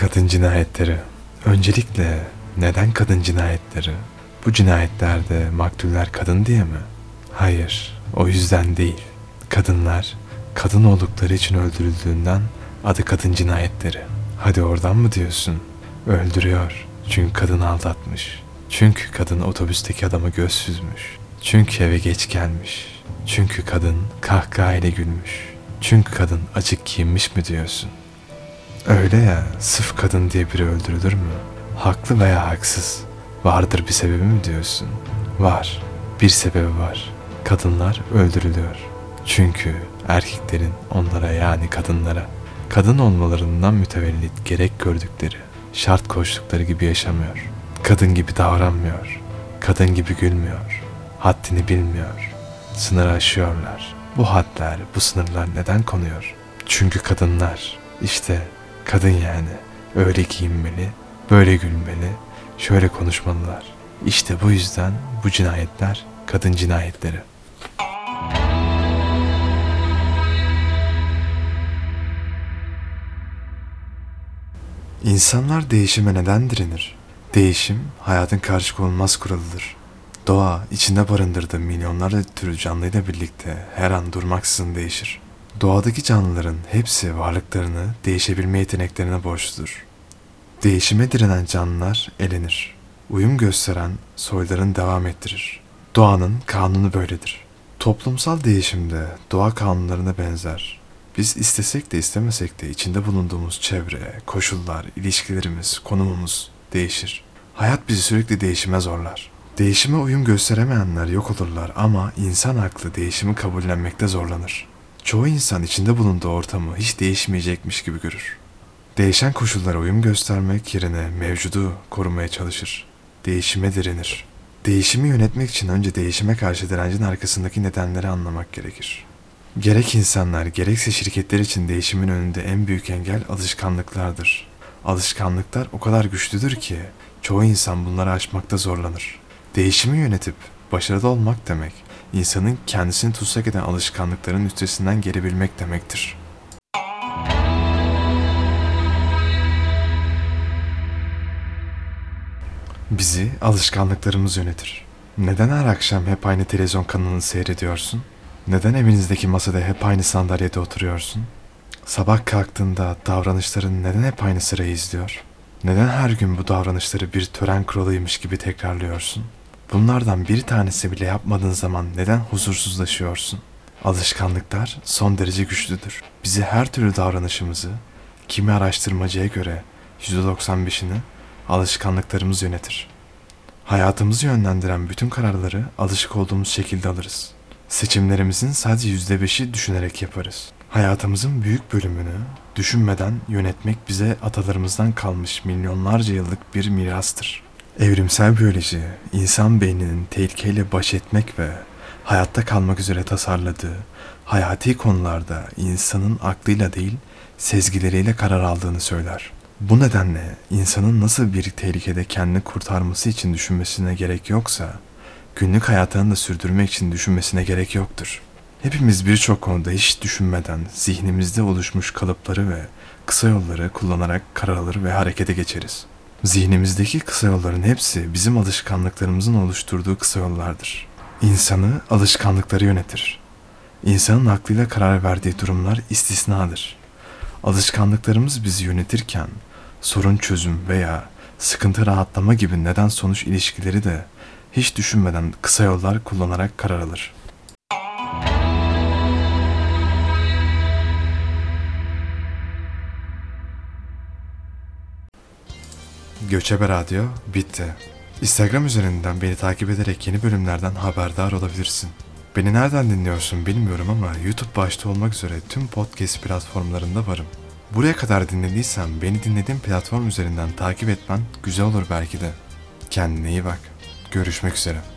Kadın cinayetleri. Öncelikle neden kadın cinayetleri? Bu cinayetlerde maktuller kadın diye mi? Hayır, o yüzden değil. Kadınlar kadın oldukları için öldürüldüğünden adı kadın cinayetleri. Hadi oradan mı diyorsun? Öldürüyor. Çünkü kadın aldatmış. Çünkü kadın otobüsteki adama göz süzmüş. Çünkü eve geç gelmiş. Çünkü kadın kahkahayla gülmüş. Çünkü kadın açık giyinmiş mi diyorsun? Öyle ya, sırf kadın diye biri öldürülür mü? Haklı veya haksız. Vardır bir sebebi mi diyorsun? Var. Bir sebebi var. Kadınlar öldürülüyor. Çünkü erkeklerin onlara yani kadınlara kadın olmalarından mütevellit gerek gördükleri, şart koştukları gibi yaşamıyor. Kadın gibi davranmıyor. Kadın gibi gülmüyor. Haddini bilmiyor. Sınırı aşıyorlar. Bu hadler, bu sınırlar neden konuyor? Çünkü kadınlar, işte kadın yani öyle giyinmeli, böyle gülmeli, şöyle konuşmalılar. İşte bu yüzden bu cinayetler kadın cinayetleri. İnsanlar değişime neden direnir? Değişim hayatın karşı konulmaz kuralıdır. Doğa içinde barındırdığı milyonlarca türü canlıyla birlikte her an durmaksızın değişir. Doğadaki canlıların hepsi varlıklarını değişebilme yeteneklerine borçludur. Değişime direnen canlılar elenir. Uyum gösteren soylarını devam ettirir. Doğanın kanunu böyledir. Toplumsal değişimde doğa kanunlarına benzer. Biz istesek de istemesek de içinde bulunduğumuz çevre, koşullar, ilişkilerimiz, konumumuz değişir. Hayat bizi sürekli değişime zorlar. Değişime uyum gösteremeyenler yok olurlar ama insan aklı değişimi kabullenmekte zorlanır. Çoğu insan içinde bulunduğu ortamı hiç değişmeyecekmiş gibi görür. Değişen koşullara uyum göstermek yerine mevcudu korumaya çalışır. Değişime direnir. Değişimi yönetmek için önce değişime karşı direncin arkasındaki nedenleri anlamak gerekir. Gerek insanlar gerekse şirketler için değişimin önünde en büyük engel alışkanlıklardır. Alışkanlıklar o kadar güçlüdür ki çoğu insan bunları aşmakta zorlanır. Değişimi yönetip başarılı olmak demek, insanın kendisini tutsak eden alışkanlıkların üstesinden gelebilmek demektir. Bizi alışkanlıklarımız yönetir. Neden her akşam hep aynı televizyon kanalını seyrediyorsun? Neden evinizdeki masada hep aynı sandalyede oturuyorsun? Sabah kalktığında davranışların neden hep aynı sırayı izliyor? Neden her gün bu davranışları bir tören kuralıymış gibi tekrarlıyorsun? Bunlardan bir tanesi bile yapmadığın zaman neden huzursuzlaşıyorsun? Alışkanlıklar son derece güçlüdür. Bizi her türlü davranışımızı, kimi araştırmacıya göre %95'ini alışkanlıklarımız yönetir. Hayatımızı yönlendiren bütün kararları alışık olduğumuz şekilde alırız. Seçimlerimizin sadece yüzde beşi düşünerek yaparız. Hayatımızın büyük bölümünü düşünmeden yönetmek bize atalarımızdan kalmış milyonlarca yıllık bir mirastır. Evrimsel biyoloji, insan beyninin tehlikeyle baş etmek ve hayatta kalmak üzere tasarladığı hayati konularda insanın aklıyla değil sezgileriyle karar aldığını söyler. Bu nedenle insanın nasıl bir tehlikede kendini kurtarması için düşünmesine gerek yoksa, günlük hayatını da sürdürmek için düşünmesine gerek yoktur. Hepimiz birçok konuda hiç düşünmeden zihnimizde oluşmuş kalıpları ve kısa yolları kullanarak karar alır ve harekete geçeriz. Zihnimizdeki kısa yolların hepsi bizim alışkanlıklarımızın oluşturduğu kısa yollardır. İnsanı alışkanlıkları yönetir. İnsanın aklıyla karar verdiği durumlar istisnadır. Alışkanlıklarımız bizi yönetirken sorun çözüm veya sıkıntı rahatlama gibi neden sonuç ilişkileri de hiç düşünmeden kısa yollar kullanarak karar alır. Göçebe Radyo bitti. Instagram üzerinden beni takip ederek yeni bölümlerden haberdar olabilirsin. Beni nereden dinliyorsun bilmiyorum ama YouTube başta olmak üzere tüm podcast platformlarında varım. Buraya kadar dinlediysen beni dinlediğin platform üzerinden takip etmen güzel olur belki de. Kendine iyi bak. Görüşmek üzere.